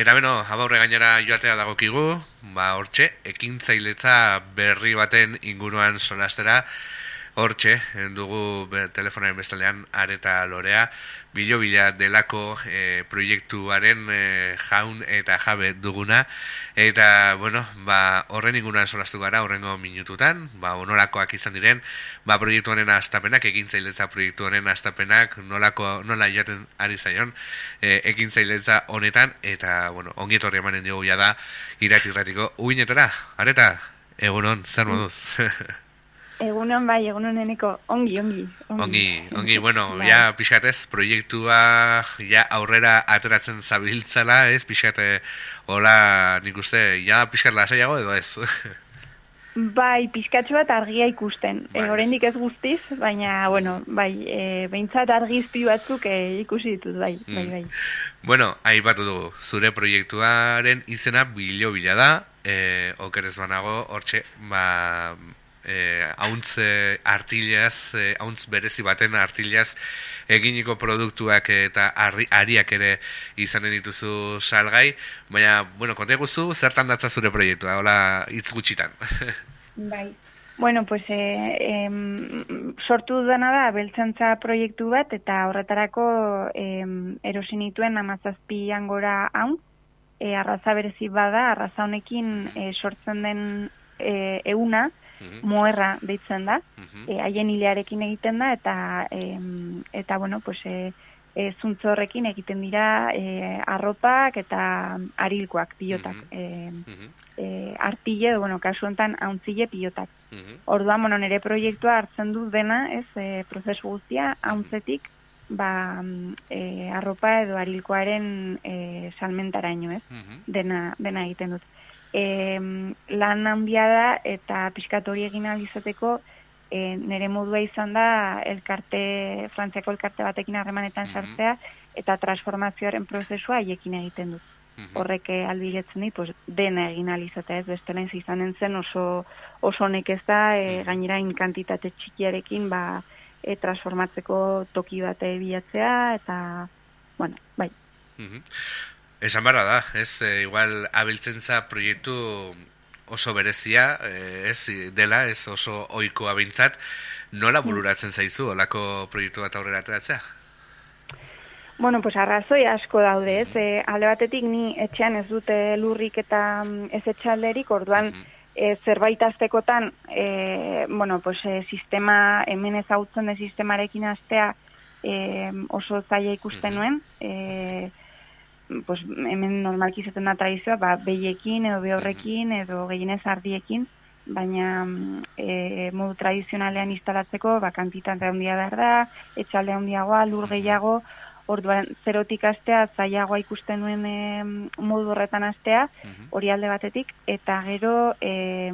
Eta beno, abaurre gainera joatea dagokigu, ba, hortxe, ekintzailetza berri baten inguruan solastera, hortxe, dugu telefonaren bestaldean areta lorea, bilo bila delako e, proiektuaren e, jaun eta jabe duguna, eta, bueno, ba, horren inguruan solastu gara, horrengo minututan, ba, onolakoak izan diren, ba, proiektu honen astapenak, ekintzailetza proiektu honen astapenak, nolako, nola joaten ari zaion, e, ekintzailetza honetan, eta, bueno, ongietorri emanen dugu da, irati-irratiko, uinetara, areta, egunon, zer moduz? Egunon bai, egunon eneko, ongi, ongi. Ongi, ongi, bueno, bai. ja pixatez, proiektua ja aurrera ateratzen zabiltzala, ez, pixate, hola, nik uste, ja pixat lasaiago edo ez? bai, pixkatxo bat argia ikusten, bai, e, oraindik ez guztiz, baina, bueno, bai, e, behintzat argizpi batzuk e, ikusi ditut, bai, bai, mm. bai. Bueno, aipatu dugu, zure proiektuaren izena bilo bila da, e, okerez banago, hortxe, ba, eh, hauntz eh, artilaz, eh, hauntz berezi baten artilaz eginiko produktuak eta ariak ere izanen dituzu salgai, baina, bueno, konta guzu, zertan datza zure proiektua, hola, hitz gutxitan. bai, bueno, pues, eh, eh, sortu dana da, beltzantza proiektu bat, eta horretarako eh, erosinituen amazazpian gora haun, e, arraza berezi bada, arraza honekin e, sortzen den e, euna, -hmm. moerra deitzen da, mm haien hilearekin egiten da, eta, e, eta bueno, pues, e, e, zuntzorrekin egiten dira e, arropak eta arilkoak, pilotak. Mm -hmm. e, artile, bueno, kasu enten, hauntzile pilotak. Mm Orduan, bueno, nire proiektua hartzen du dena, ez, e, prozesu guztia, hauntzetik, ba, e, arropa edo arilkoaren e, salmentaraino, ez, dena, dena egiten dut e, lan handia da eta piskatori egin alizateko e, nire modua izan da elkarte, frantziako elkarte batekin harremanetan mm sartzea eta transformazioaren prozesua haiekin egiten dut. Mm Horrek eh, albiretzen dit, pues, dena egin alizatea ez, bestela izanen zen oso, oso honek ez da, e, gainera inkantitate txikiarekin, ba, e, transformatzeko toki bate bilatzea, eta, bueno, bai. Mm Esan barra da, ez, e, igual abiltzen za proiektu oso berezia, e, ez, dela, ez oso oiko abintzat, nola bururatzen zaizu, olako proiektu bat aurrera ateratzea? Bueno, pues arrazoi asko daude, ez, e, alde batetik ni etxean ez dute lurrik eta mm, ez etxalderik, orduan, e, zerbait aztekotan, e, bueno, pues, e, sistema, hemen ezautzen de sistemarekin astea e, oso zaila ikusten nuen, e, pues, hemen normalki izaten da tradizioa, ba, behiekin edo behorrekin edo gehienez ardiekin, baina e, modu tradizionalean instalatzeko, ba, kantitate handia behar da, etxalde handiagoa, lur gehiago, orduan zerotik astea, zailagoa ikusten nuen e, modu horretan astea, hori alde batetik, eta gero e,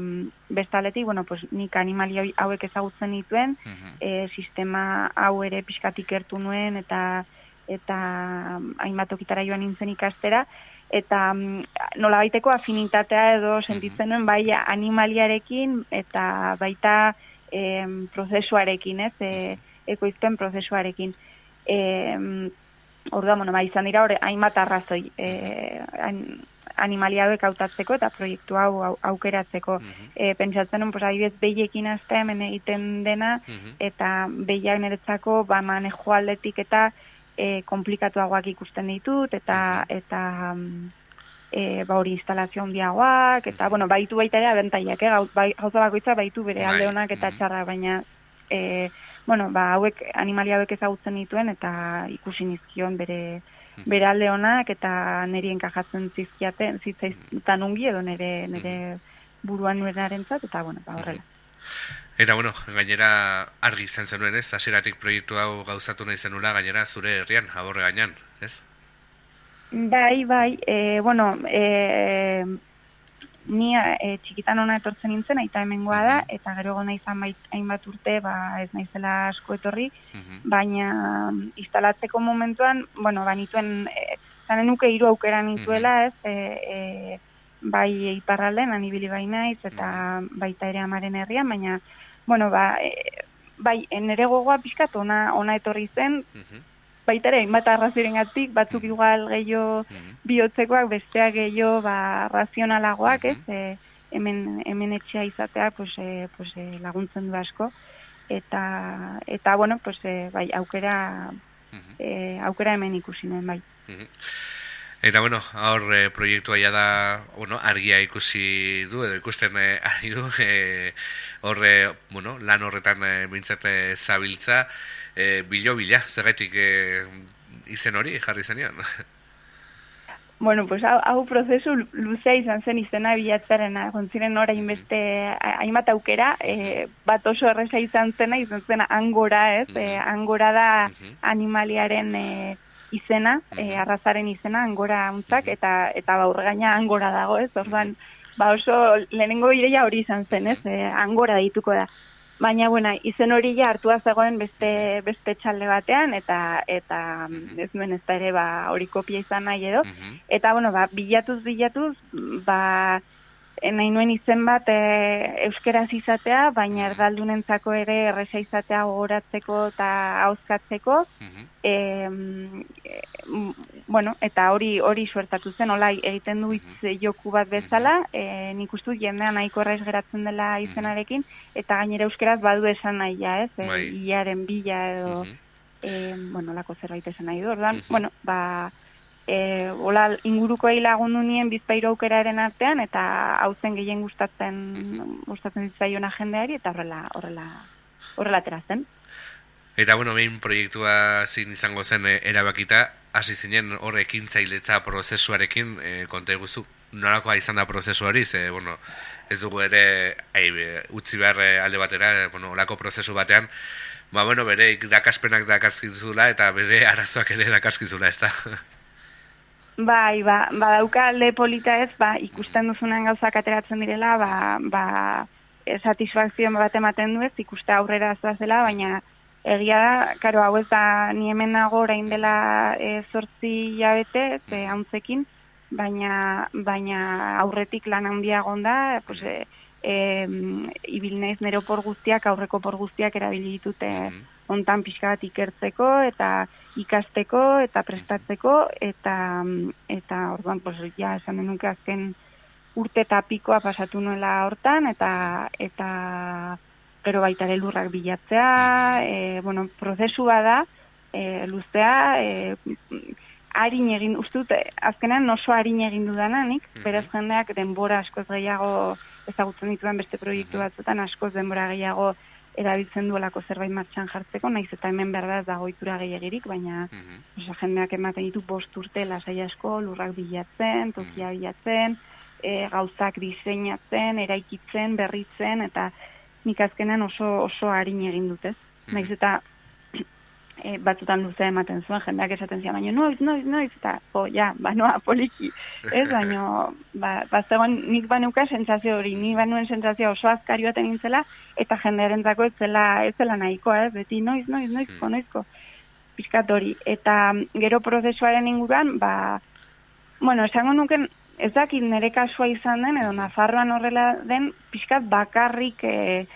bestaletik, bueno, pues, nik animali hauek ezagutzen dituen, e, sistema hau ere pixkatik ertu nuen, eta eta mm, hainbat okitara joan nintzen ikastera, eta mm, nola baiteko afinitatea edo sentitzen nuen bai animaliarekin eta baita e, prozesuarekin, ez, e, ekoizpen prozesuarekin. E, Orda, bueno, ba, izan dira hori, hainbat arrazoi e, an, animalia hautatzeko eta proiektu hau aukeratzeko. E, pentsatzen nuen, adibidez, behiekin azte hemen egiten dena, eta behiak niretzako, ba, manejo aldetik eta e, komplikatuagoak ikusten ditut, eta, eta e, ba hori instalazio handiagoak, eta, bueno, baitu baita ere abentaiak, eh? Bai, gauza bakoitza baitu bere bai, alde honak eta txarra, baina, e, bueno, ba, hauek, animalia hauek ezagutzen dituen, eta ikusi nizkion bere, bere alde honak, eta niri enkajatzen zizkiaten, zitzaiztan ungi, edo nire, nire buruan nuenaren eta, bueno, ba, horrela. Eta bueno, gainera argi izan zenuen ez, hasieratik proiektu hau gauzatu nahi zenula gainera zure herrian, aborre gainan, ez? Bai, bai, e, bueno, e, ni e, txikitan ona etortzen nintzen, aita hemengoa da, eta gero gona izan bait, hainbat urte, ba, ez naizela asko etorri, baina instalatzeko momentuan, bueno, ba, nituen, e, zanen nuke hiru aukera nituela, ez, e, e, bai iparralden, anibili bai naiz, eta baita ere amaren herrian, baina, bueno, ba, e, bai, nere gogoa pixkat ona, ona etorri zen, baita ere, hainbat arraziren gatik, batzuk Mhm. igual gehiago Mhm. bihotzekoak, besteak gehiago ba, razionalagoak, ez? Mhm. E, hemen, hemen etxea izatea pues, e, pues, e, laguntzen du asko. Eta, eta bueno, pues, e, bai, aukera, Mhm. e, aukera hemen ikusi nuen, bai. Mhm. Eta bueno, hor e, proiektua ja da, bueno, argia ikusi du edo ikusten e, ari du, e, hor e, bueno, lan horretan e, bintzat e, zabiltza, e, bilo bila, zergaitik e, izen hori jarri zenion. Bueno, pues hau, hau prozesu luzea izan zen izena bilatzarena, gontziren orain beste a- hainbat aukera, e, bat oso erresa izan zena, izan zen angora, ez? E, angora da Mhm. animaliaren e, izena, e, Mhm. arrazaren izena, angora untzak, Mhm. eta eta baur gaina angora dago, ez? Orduan, ba oso lehenengo ideia hori izan zen, ez? E, angora dituko da. Baina, bueno, izen hori ja hartua zegoen beste, beste txalde batean, eta, eta Mhm. ez nuen ez da ere ba, hori kopia izan nahi edo. Mhm. Eta, bueno, ba, bilatuz, bilatuz, ba, nahi nuen izen bat e, euskeraz izatea, baina erdaldunentzako ere erresa izatea gogoratzeko eta hauzkatzeko. Mhm. E, mm, bueno, eta hori hori suertatu zen, hola egiten du hitz joku bat bezala, e, nik uste dut jendean nahiko errez geratzen dela izenarekin, eta gainera euskeraz badu esan nahi ja, ez? E, Bai. Iaren bila edo Mhm. e, bueno, lako zerbait esan nahi du. Orduan, Mhm. bueno, ba, e, hola, inguruko lagundu nien bizpairu aukeraren artean, eta hau zen gehien gustatzen, gustatzen zitzaion jendeari, eta horrela, horrela, horrela atera zen. Eta bueno, behin proiektua zin izango zen e, erabakita, hasi zinen hor ekintzailetza prozesuarekin e, konta eguzu. Nolakoa izan da prozesu hori, ze, bueno, ez dugu ere ai, utzi behar e, alde batera, e, bueno, olako prozesu batean, ba, bueno, bere irakaspenak dakarzkizula eta bere arazoak ere dakarzkizula, ez da? Bai, ba, ba dauka alde polita ez, ba, ikusten duzunen gauzak ateratzen direla, ba, ba, e, satisfakzio bat ematen du ez, ikuste aurrera zela, baina egia da, karo, hau ez da, ni hemen nago orain dela e, zortzi jabete, ez, e, hauntzekin, baina, baina aurretik lan handia gonda, pues, e, e, ibil naiz nero por guztiak, aurreko por guztiak erabili ditute Mhm. ontan pixka bat ikertzeko eta ikasteko eta prestatzeko eta eta orduan pues ja esan denuke azken urte eta pikoa pasatu nuela hortan eta eta gero baita ere lurrak bilatzea, e, bueno, prozesu bada, e, luzea, e, harin egin, uste dut, azkenean oso harin egin dudana nik, Mhm. beraz jendeak denbora askoz gehiago ezagutzen dituen beste proiektu batzutan, askoz denbora gehiago erabiltzen duelako zerbait martxan jartzeko, naiz eta hemen behar da ez dago itura gehiagirik, baina Mhm. oso, jendeak ematen ditu bost urte lasai asko, lurrak bilatzen, tokia bilatzen, e, gauzak diseinatzen, eraikitzen, berritzen, eta nik azkenean oso oso harin egin dut, ez? Naiz eta e, batzutan luzea ematen zuen, jendeak esaten zian, baina noiz, noiz, noiz, eta, jo, ja, banoa, poliki, ez, baina, ba, bazegoen, nik baneuka sentsazio hori, ni banuen sentsazio oso azkari baten nintzela, eta jendearen ez zela, ez zela nahikoa, ez, beti noiz, noiz, noizko, noizko, pizkat hori, eta gero prozesuaren inguruan, ba, bueno, esango nuken, ez dakit nire kasua izan den, edo Nafarroan horrela den, pixkat bakarrik e,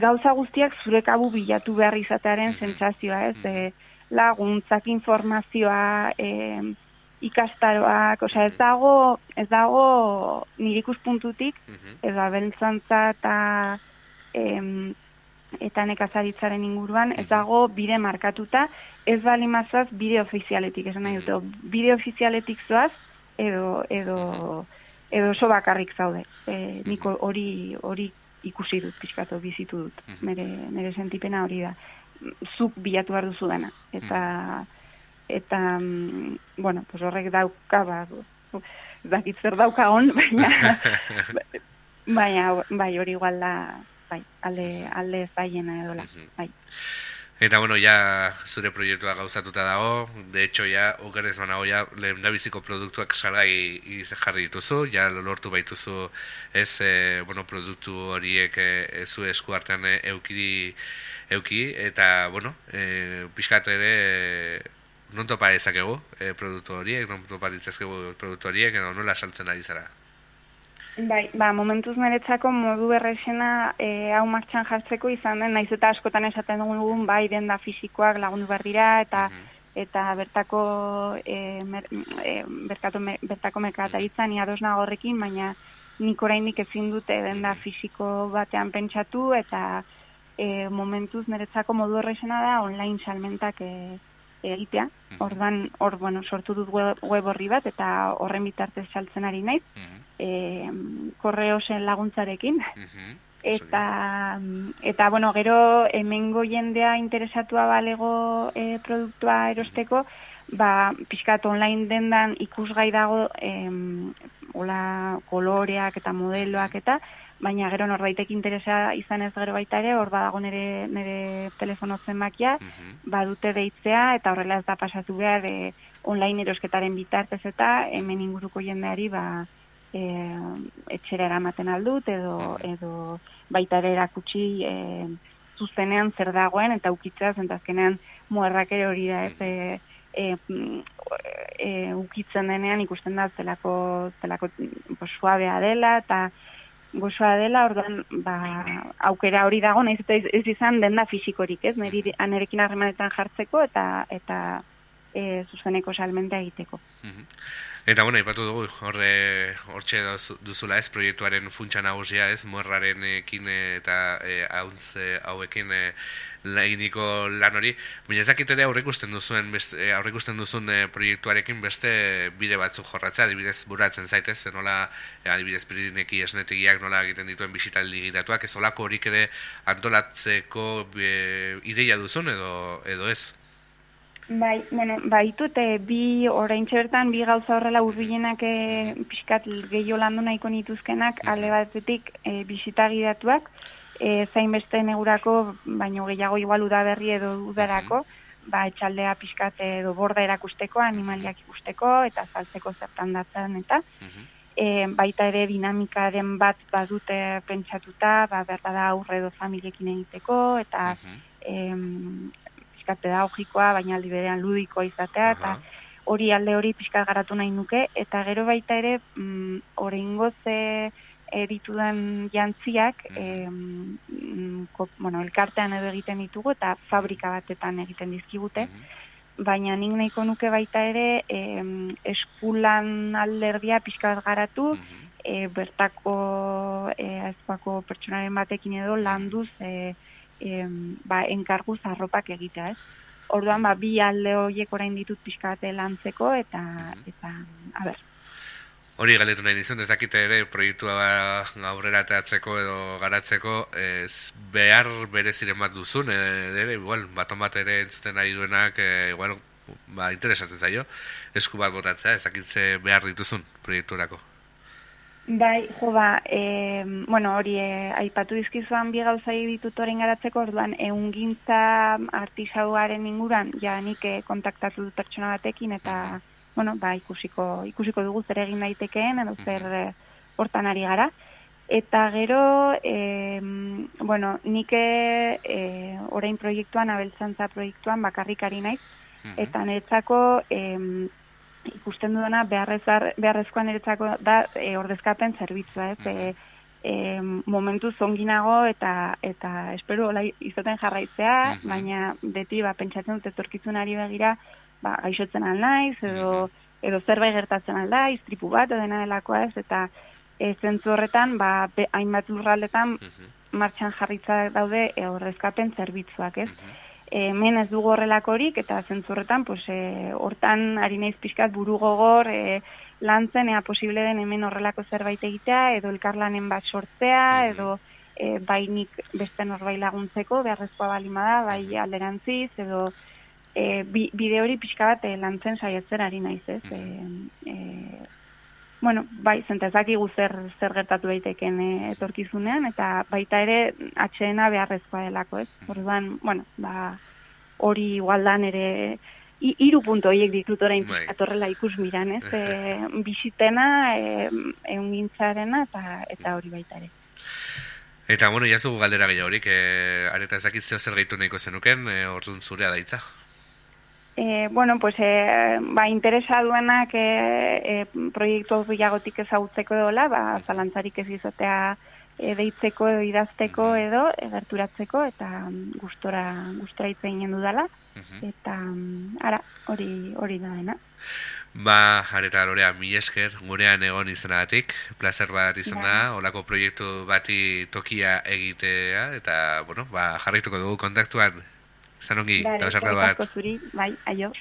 gauza guztiak zure kabu bilatu behar izatearen sentsazioa, ez? E, laguntzak, informazioa, e, ikastaroak, osea, ez dago, ez dago nire ikuspuntutik, Mhm. edo abeltzantza eta em, eta nekazaritzaren inguruan, ez dago bide markatuta, ez bali mazaz bide ofizialetik, esan nahi dute, bide ofizialetik zoaz, edo, edo, edo oso bakarrik zaude. E, niko hori hori ikusi dut, pixkatu bizitu dut, nire, nire sentipena hori da. Zuk bilatu behar duzu dena. Eta, eta mm, bueno, pues horrek dauka, ba, ez dakit zer dauka on, baina, baina, bai, hori igual da, bai, alde, alde zaiena edo la, bai. Eta bueno, ja zure proiektua gauzatuta dago, de hecho ja okerez banago ja lehendabiziko produktuak salgai jarri dituzu, ja lortu baituzu ez e, bueno, produktu horiek e, zu esku artean e, eukiri euki eta bueno, e, pixkat ere e, non topa ezakegu e, produktu horiek, non topa ditzazkegu produktu horiek, edo nola saltzen ari zara? Bai, ba, momentuz niretzako modu errexena e, hau martxan jartzeko izan den, naiz eta askotan esaten dugun bai denda fisikoak lagundu behar dira, eta eta bertako e, mer, e, bertako, me, bertako merkataritza ni ados nago horrekin, baina nik oraindik ezin dute denda fisiko batean pentsatu eta e, momentuz niretzako modu horrexena da online salmentak e, egitea. Ordan hor bueno, sortu dut web, web horri bat eta horren bitartez saltzen ari naiz. E, korreosen laguntzarekin. Eta, eta, bueno, gero hemengo jendea interesatua balego e, produktua erosteko, ba, pixkat online dendan ikusgai dago em, ola, koloreak eta modeloak eta, baina gero norbaitek interesa izan ez gero baita ere, hor badago nire, nire telefono zenbakia, badute deitzea eta horrela ez da pasatu behar e, online erosketaren bitartez eta hemen inguruko jendeari ba, e, etxera eramaten aldut edo, edo baita ere erakutsi e, zuzenean zer dagoen eta ukitzea zentazkenean muerrak ere hori da ez e, e, e, ukitzen denean ikusten da zelako, zelako suabea dela eta gozoa dela, orduan, ba, aukera hori dago, nahiz eta ez izan denda fisikorik, ez, niri anerekin harremanetan jartzeko eta eta e, zuzeneko salmenta egiteko. Eta bueno, ipatu dugu, horre, hortxe duzula ez, proiektuaren funtsa nagusia ez, muerraren ekin eta e, hauntz hauekin e, lainiko lan hori. Baina ezakit ere aurrikusten duzuen, beste, aurrikusten duzun e, proiektuarekin beste bide batzuk jorratzea, adibidez buratzen zaitez, nola, adibidez pirineki esnetegiak nola egiten dituen bisitaldi giratuak, ez olako horik ere antolatzeko e, ideia duzun edo, edo ez? Bai, bueno, baitut, e, bi orain bertan bi gauza horrela urbilenak e, pixkat gehiago landu nahiko nituzkenak, alde batetik e, bisita gidatuak, e, zain beste negurako, baino gehiago igual udaberri edo udarako, ba, etxaldea pixkat edo borda erakusteko, animaliak ikusteko, eta saltzeko zertan datzen, eta e, baita ere dinamikaren bat badute pentsatuta, ba, berda da aurre edo familiekin egiteko, eta pixkat pedagogikoa, baina aldi berean ludikoa izatea, eta hori alde hori pixkat garatu nahi nuke, eta gero baita ere, mm, oraingoz e, eritudan jantziak, mm bueno, elkartean edo egiten ditugu, eta fabrika batetan egiten dizkigute, baina nik nahiko nuke baita ere, e, eskulan alderdia pixkat garatu, e, bertako e, pertsonaren batekin edo landuz, e, em, ba, enkargu zarropak egitea, ez? Orduan, ba, bi alde horiek orain ditut pixkate lantzeko, eta, eta, a ber. Hori galetu nahi dizun, ez dakite ere proiektua aurrera teatzeko edo garatzeko, ez behar bere ziren bat duzun, ere, igual, baton bat ere entzuten nahi duenak, e, igual, ba, interesatzen zaio, esku bat botatzea, ez dakitze behar dituzun proiekturako. Bai, jo ba, e, bueno, hori e, aipatu dizkizuan bi gauza ditut orain garatzeko, orduan ehungintza artisauaren inguran ja nik e, kontaktatu dut pertsona batekin eta bueno, ba, ikusiko ikusiko dugu zer egin daitekeen edo zer e, hortan ari gara. Eta gero, e, bueno, nik e, orain proiektuan, abeltzantza proiektuan bakarrikari naiz, eta niretzako e, ikusten dudana beharrezar, beharrezkoa niretzako da e, ordezkapen zerbitzua, ez? E, e, momentu zonginago eta eta espero hola izaten jarraitzea, baina beti ba pentsatzen dut etorkizunari begira, ba gaixotzen al naiz edo edo zerbait gertatzen al da, istripu bat edo dena delakoa, ez? Eta e, zentzu horretan, ba hainbat lurraldetan martxan jarritza daude e, ordezkapen zerbitzuak, ez? Hemen ez dugu horrelakorik eta zentzurretan pues e, hortan ari naiz pixkat buru gogor e, lantzen ea posible den hemen horrelako zerbait egitea edo elkarlanen bat sortzea edo e, bainik beste norbait laguntzeko beharrezkoa balima da bai alderantziz edo e, bide hori pixka bat e, lantzen saiatzen ari naiz ez? E, e, bueno, bai, zentezak zer, zer gertatu daiteken e, etorkizunean, eta baita ere atxeena beharrezkoa delako, ez? Orduan, bueno, ba, hori igualdan ere, hiru punto horiek ditut orain bai. atorrela ikus miran, ez? E, bisitena, e, egun gintzarena, eta, eta hori baita ere. Eta, bueno, jazu galdera gehiagorik, e, areta ezakit zeo zer gaitu nahiko zenuken, e, orduan zurea daitza. E, bueno, pues, e, ba, interesa duenak e, e, proiektu hau bilagotik ezagutzeko dola, ba, zalantzarik ez izatea e, deitzeko edo idazteko edo egerturatzeko eta gustora gustora hitz egin dudala. Eta ara hori hori da dena. Ba, areta lorea, mi esker, gurean egon izanagatik, placer bat izan da, bai. olako proiektu bati tokia egitea, eta, bueno, ba, jarraituko dugu kontaktuan, zanongi, eta bat. Bai, aio.